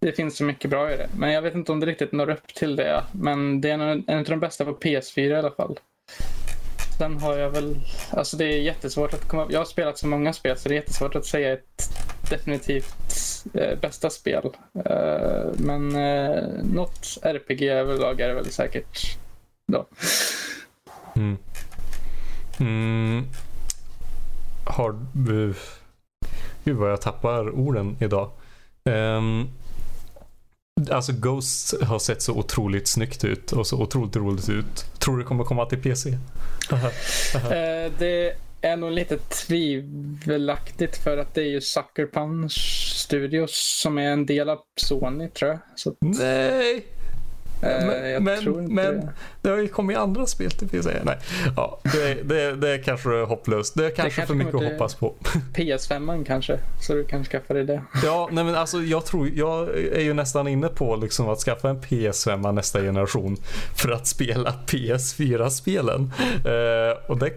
det finns så mycket bra i det. Men jag vet inte om det riktigt når upp till det. Men det är en, en av de bästa på PS4 i alla fall. Sen har jag väl, alltså det är jättesvårt att komma, jag har spelat så många spel så det är jättesvårt att säga ett definitivt eh, bästa spel. Eh, men eh, något RPG överlag är det väl säkert då. Mm. Mm. Har du... Gud vad jag tappar orden idag. Um, alltså Ghost har sett så otroligt snyggt ut och så otroligt roligt ut. Tror du det kommer komma till PC? Eh, det är nog lite tvivelaktigt för att det är ju Sucker Punch Studios som är en del av Sony tror jag. Så Nej! Eh, Men- jag men- men- det. Det har ju kommit andra spel till PC. Nej. Ja, det, det, det är kanske hopplöst. Det är kanske, kanske för mycket att hoppas på. PS5 kanske, så du kan skaffa dig det. Ja, nej men alltså jag tror, jag är ju nästan inne på liksom att skaffa en PS5 nästa generation för att spela PS4-spelen. Eh, och det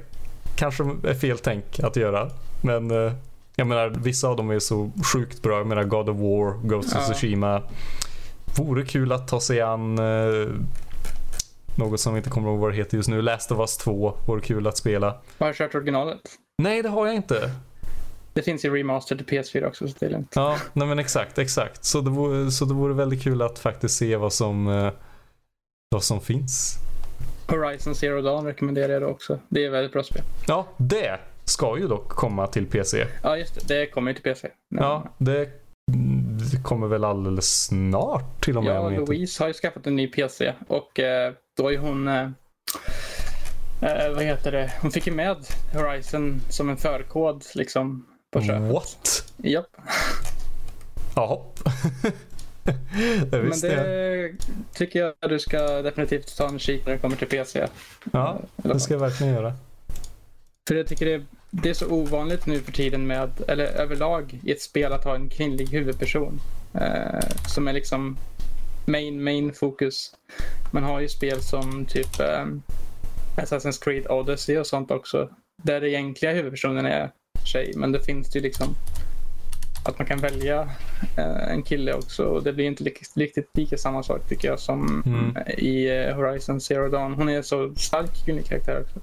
kanske är fel tänk att göra. Men eh, jag menar, vissa av dem är så sjukt bra. Jag menar God of War, Ghost of Ja. Tsushima. Vore kul att ta sig an eh, något som inte kommer ihåg vad det heter just nu. Last of Us 2 vore kul att spela. Har du kört originalet? Nej, det har jag inte. Det finns ju remaster till PS4 också så det är lugnt. Ja, nej men exakt, exakt. Så det vore, så det vore väldigt kul att faktiskt se vad som, eh, vad som finns. Horizon Zero Dawn rekommenderar jag då också. Det är ett väldigt bra spel. Ja, det ska ju dock komma till PC. Ja just det, det kommer ju till PC. Ja, det, det kommer väl alldeles snart till och med. Ja, Louise har ju skaffat en ny PC och eh, då är hon... Eh, eh, vad heter det? Hon fick ju med Horizon som en förkod liksom på köpet. What? Japp. Jaha. det Men visste jag. det tycker jag du ska definitivt ta en kik när det kommer till PC. Ja, det ska jag verkligen göra. För jag tycker det är, det är så ovanligt nu för tiden med, eller överlag i ett spel att ha en kvinnlig huvudperson. Eh, som är liksom main, main fokus. Man har ju spel som typ eh, Assassin's Creed Odyssey och sånt också. Där den egentliga huvudpersonen är tjej. Men det finns ju liksom att man kan välja eh, en kille också. Och det blir inte riktigt lika samma sak tycker jag som Mm. i eh, Horizon Zero Dawn. Hon är så stark kvinnlig karaktär också.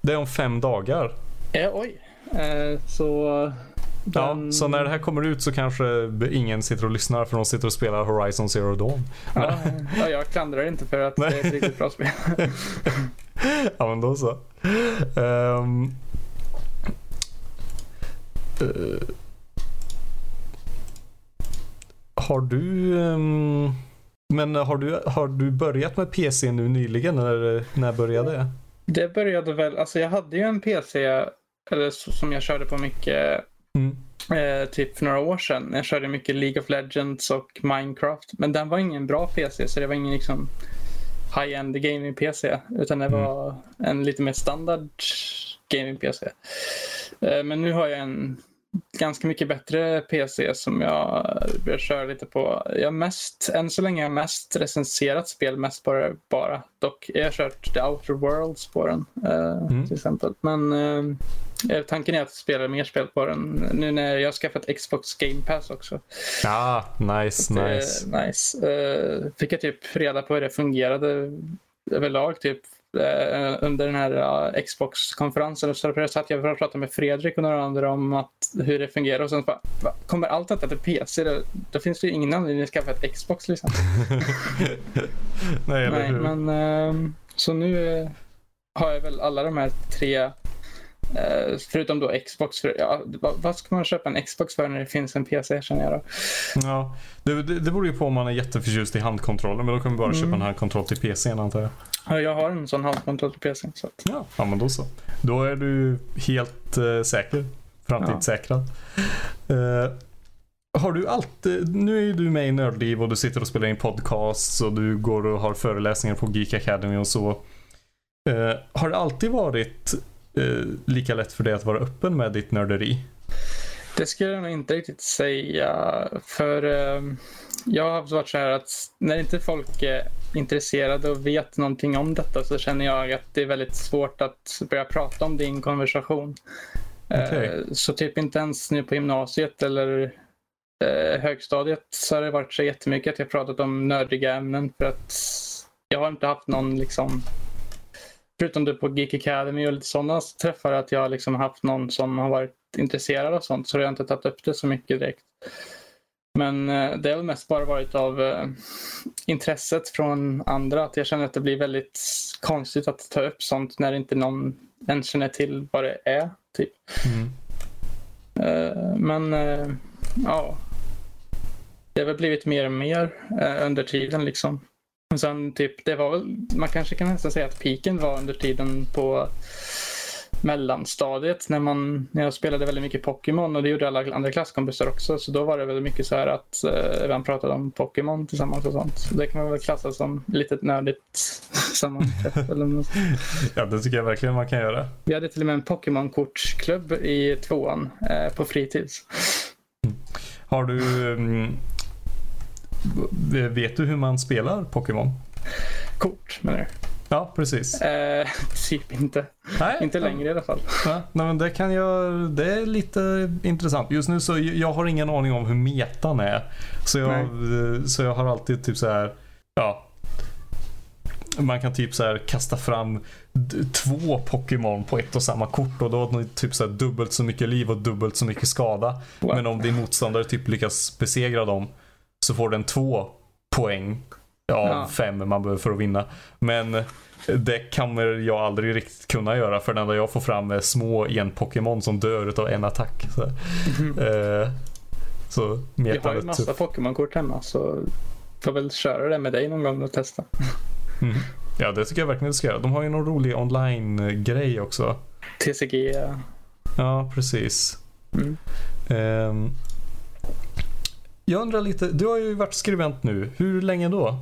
Det är om fem dagar. Ja, oj. Eh, så... Ja, den- så när det här kommer ut så kanske ingen sitter och lyssnar för de sitter och spelar Horizon Zero Dawn. Ja, ja, jag klandrar inte för att det är ett riktigt bra spel. ja men då så. Ehm, eh, har du ehm, men har du, har du börjat med PC nu nyligen? Eller när började det? Det började väl, alltså jag hade ju en PC eller, så- som jag körde på mycket Mm. eh, typ för några år sedan. Jag körde mycket League of Legends och Minecraft. Men den var ingen bra PC så det var ingen liksom high-end gaming-PC. Utan det Mm. var en lite mer standard gaming-PC. Eh, men nu har jag en ganska mycket bättre PC som jag börjar köra lite på. Jag mest, än så länge har jag mest recenserat spel mest på det bara. Dock jag har kört The Outer Worlds på den eh, mm. till exempel. Men eh, tanken är att spela mer spel på den nu när jag har skaffat Xbox Game Pass också. Ja, ah, nice, det, nice. nice. Eh, fick jag typ reda på hur det fungerade överlag typ Eh, under den här Xbox-konferensen. Så satt jag och pratade med Fredrik och några andra om att, hur det fungerar. Och sen bara, kommer allt detta till PC? Då, då finns det ju ingen anledning att skaffa ett Xbox liksom. Nej, Nej men uh, så nu har jag väl alla de här tre Uh, förutom då Xbox. För, ja, vad ska man köpa en Xbox för när det finns en PC känner jag då? Ja, det, det, det beror ju på om man är jätteförtjust i handkontrollen. Men då kan vi bara mm. köpa en handkontroll till PC antar jag. Ja, jag har en sån handkontroll till PC. Så att... ja, ja, men då så. Då är du helt uh, säker. Framtidssäkrad. Ja. Uh, har du alltid, nu är ju du med i Nördliv och du sitter och spelar in podcasts och du går och har föreläsningar på Geek Academy och så. Uh, har det alltid varit uh, lika lätt för dig att vara öppen med ditt nörderi? Det skulle jag nog inte riktigt säga. För uh, jag har varit så här att när inte folk är intresserade och vet någonting om detta så känner jag att det är väldigt svårt att börja prata om det i en konversation. Okay. Eh, så typ inte ens nu på gymnasiet eller eh, högstadiet så har det varit så jättemycket att jag pratat om nördiga ämnen för att jag har inte haft någon liksom förutom det på Geek Academy och lite sådana träffar att jag liksom haft någon som har varit intresserad av sånt så har jag inte tagit upp det så mycket direkt. Men eh, det har väl mest bara varit av eh, intresset från andra. Att jag känner att det blir väldigt konstigt att ta upp sånt när inte någon ens känner till vad det är. Typ. Mm. Eh, men ja, det har väl blivit mer och mer under tiden. liksom. Sen typ, det var väl, man kanske kan nästan säga att piken var under tiden på mellanstadiet när, man, när jag spelade väldigt mycket Pokémon och det gjorde alla andra klasskompisar också. Så då var det väldigt mycket så här att eh, man pratade om Pokémon tillsammans och sånt. Så det kan man väl klassa som lite nördigt sammanträff. ja, det tycker jag verkligen man kan göra. Vi hade till och med en Pokémon-kortsklubb i tvåan eh, på fritids. Har du... Um, vet du hur man spelar Pokémon? Kort menar du? Ja, precis. Eh, typ inte. Nej, inte längre i alla fall. Nej, men det kan jag, det är lite intressant. Just nu så jag har ingen aning om hur metan är. Så jag, så jag har alltid typ så här, ja. Man kan typ så här kasta fram två Pokémon på ett och samma kort och då har typ så här dubbelt så mycket liv och dubbelt så mycket skada. Wow. Men om din motståndare typ lyckas besegra dem så får den två poäng av ja. fem man behöver för att vinna. Men det kommer jag aldrig riktigt kunna göra för det enda jag får fram är små en-Pokémon som dör av en attack. Så, mm. eh, så jag har ju massa Pokémon-kort hemma så får väl köra det med dig någon gång och testa. Mm. Ja, det tycker jag verkligen du ska göra. De har ju någon rolig online-grej också. TCG. Ja, precis. Mm. Um, jag undrar lite, du har ju varit skribent nu. Hur länge då?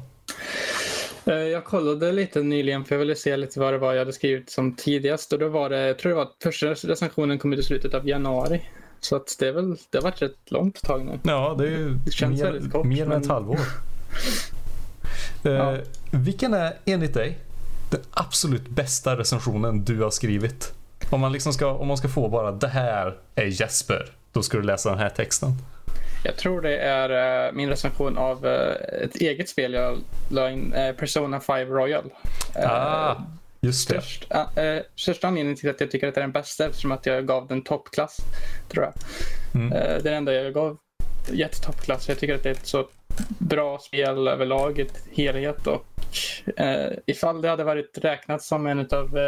Eh, jag kollade lite nyligen för jag ville se lite vad det var jag hade skrivit som tidigast och då var det, jag tror det var första recensionen kom ut i slutet av januari. Så att det, är väl, det har varit ett långt tag nu. Ja, det, är det känns mer, väldigt kort. Mer än men... ett halvår. eh, ja. Vilken är enligt dig den absolut bästa recensionen du har skrivit? Om man, liksom ska, om man ska få bara det här är Jesper, då ska du läsa den här texten. Jag tror det är uh, min recension av uh, ett eget spel jag la in, uh, Persona 5 Royal. Ah, just det. Störst, uh, största anledningen till att jag tycker att det är den bästa eftersom att jag gav den toppklass. Tror jag. Mm. det är det enda jag gav gett toppklass. Jag tycker att det är ett så bra spel överlag, ett helhet och ifall det hade varit räknat som en av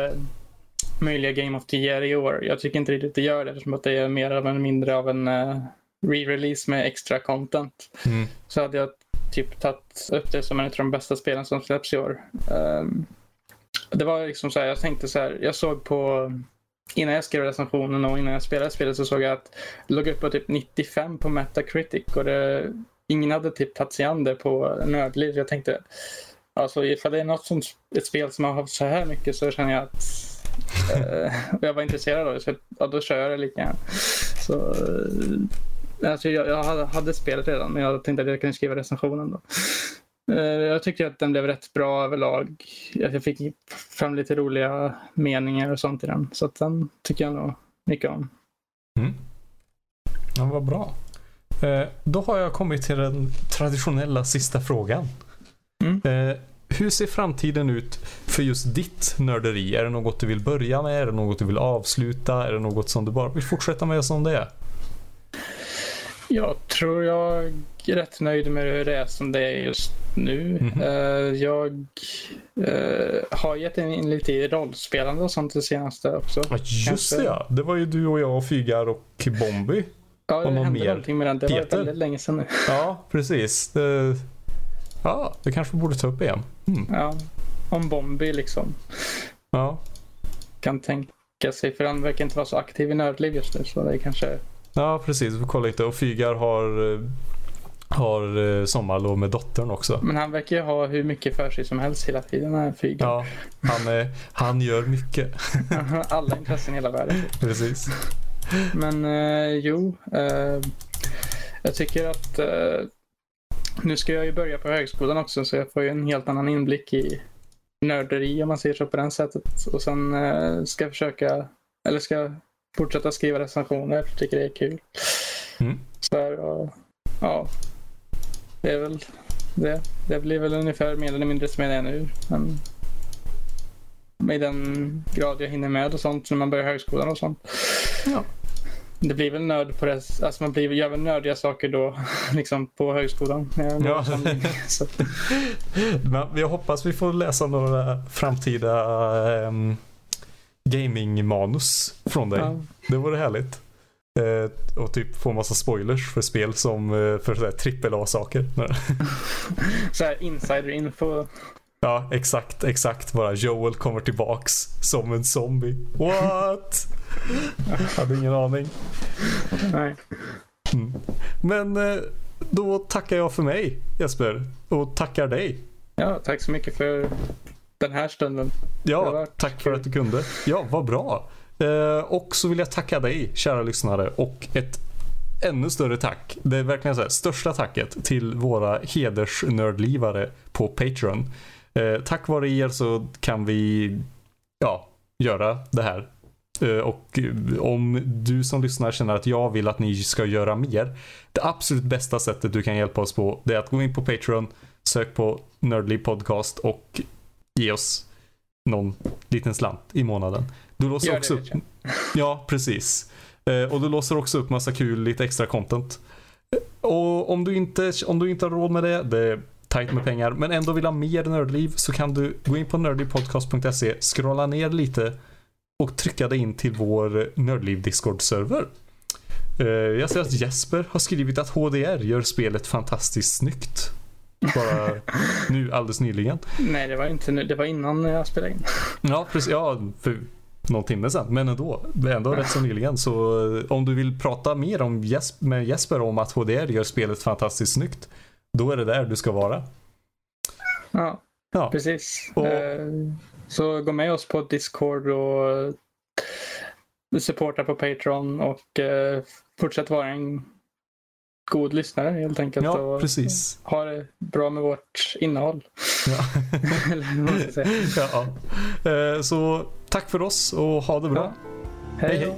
möjliga Game of the Year i år. Jag tycker inte riktigt det gör det eftersom att det är mer eller mindre av en re-release med extra content. Mm. Så hade jag typ tagit upp det som en av de bästa spelen som släpps i år. Um, det var liksom så här, jag tänkte så här, jag såg på Innan jag skrev recensionen och innan jag spelade spelet så såg jag att det låg upp på typ 95 på Metacritic och det, ingen hade typ tagit sig an det på Nördliv. Jag tänkte, alltså ifall det är något som, ett spel som har haft så här mycket så känner jag att eh, jag var intresserad av det så ja, då kör jag det lika gärna. Så, eh, alltså jag, jag hade, spelet redan men jag tänkte att jag kunde skriva recensionen då. Eh, Jag tyckte att den blev rätt bra överlag. Jag fick fram lite roliga meningar och sånt i den. Så att den tycker jag nog mycket om. Mm. Ja, vad bra. Eh, då har jag kommit till den traditionella sista frågan. Mm. Eh, hur ser framtiden ut för just ditt nörderi? Är det något du vill börja med? Är det något du vill avsluta? Är det något som du bara vill fortsätta med som det är? Jag tror jag är rätt nöjd med hur det är som det är just nu. Mhm. Eh, Jag eh, har gett in lite i rollspelande och sånt det senaste också. Ja, just Kanske. det ja. Det var ju du och jag och Fygar och Bombi. Ja, det hände mer? någonting med den. Det var Peter? väldigt länge sedan nu. Ja, precis. Det... Ja, det kanske borde ta upp igen. Mm. Ja, om Bombi liksom Ja. kan tänka sig. För han verkar inte vara så aktiv i nördliv just nu. Så det är kanske... ja, precis. Vi får kolla lite. Och Fygar har, eh, har eh, sommarlov med dottern också. Men han verkar ju ha hur mycket för sig som helst hela tiden. Den här flygen. Ja, han, är, han gör mycket. Alla intressen i hela världen. Precis. Men eh, jo, eh, jag tycker att eh, nu ska jag ju börja på högskolan också så jag får ju en helt annan inblick i nörderi om man säger så på det sättet. Och sen eh, ska jag försöka, eller ska fortsätta skriva recensioner. Jag tycker det är kul. Mm. Så här, och, ja, det är väl det. Det blir väl ungefär mer eller mindre som det är nu. Men med den grad jag hinner med och sånt när man börjar högskolan och sånt. Ja. Det blir väl nörd på det. Alltså man blir, gör väl nördiga saker då liksom på högskolan. Jag Ja. så, Men jag hoppas vi får läsa några framtida um, gaming-manus från dig. ja. Det vore härligt. Eh, och typ få massa spoilers för spel som eh, för trippel A-saker. så här insider-info. ja, exakt, exakt. Bara Joel kommer tillbaks som en zombie. What? Hade ingen aning. Nej. Mm. Men eh, då tackar jag för mig Jesper. Och tackar dig. Ja, tack så mycket för den här stunden. Ja, tack för att du kunde. Ja, vad bra. Eh, och så vill jag tacka dig, kära lyssnare. Och ett ännu större tack. Det är verkligen så här, största tacket till våra hedersnördlivare på Patreon. Eh, tack vare er så kan vi ja, göra det här. Eh, och om du som lyssnar känner att jag vill att ni ska göra mer. Det absolut bästa sättet du kan hjälpa oss på det är att gå in på Patreon, sök på Nördliv Podcast och ge oss någon liten slant i månaden. Du låser Gör också upp... Ja, precis. Eh, och du låser också upp massa kul, lite extra content. Eh, Och om du inte, om du inte har råd med det, det är tajt med pengar, men ändå vill ha mer nördliv så kan du gå in på nördlivpodcast.se, scrolla ner lite och trycka dig in till vår Nördliv Discord-server. Eh, Jag ser att Jesper har skrivit att HDR gör spelet fantastiskt snyggt. Bara nu alldeles nyligen. Nej, det var inte nu. Det var innan jag spelade in. Ja, precis. Ja, för någon timme sedan. Men ändå. Ändå rätt så nyligen. Så eh, om du vill prata mer om Jes- med Jesper om att HDR gör spelet fantastiskt snyggt. Då är det där du ska vara. Ja, Ja, precis. Och- Eh, Så gå med oss på Discord och supporta på Patreon och eh, fortsätt vara en god lyssnare helt enkelt. ja och precis. Ha det bra med vårt innehåll. Ja. Ja. Eh, Så tack för oss och ha det bra. Ja. Hej Hej, hej.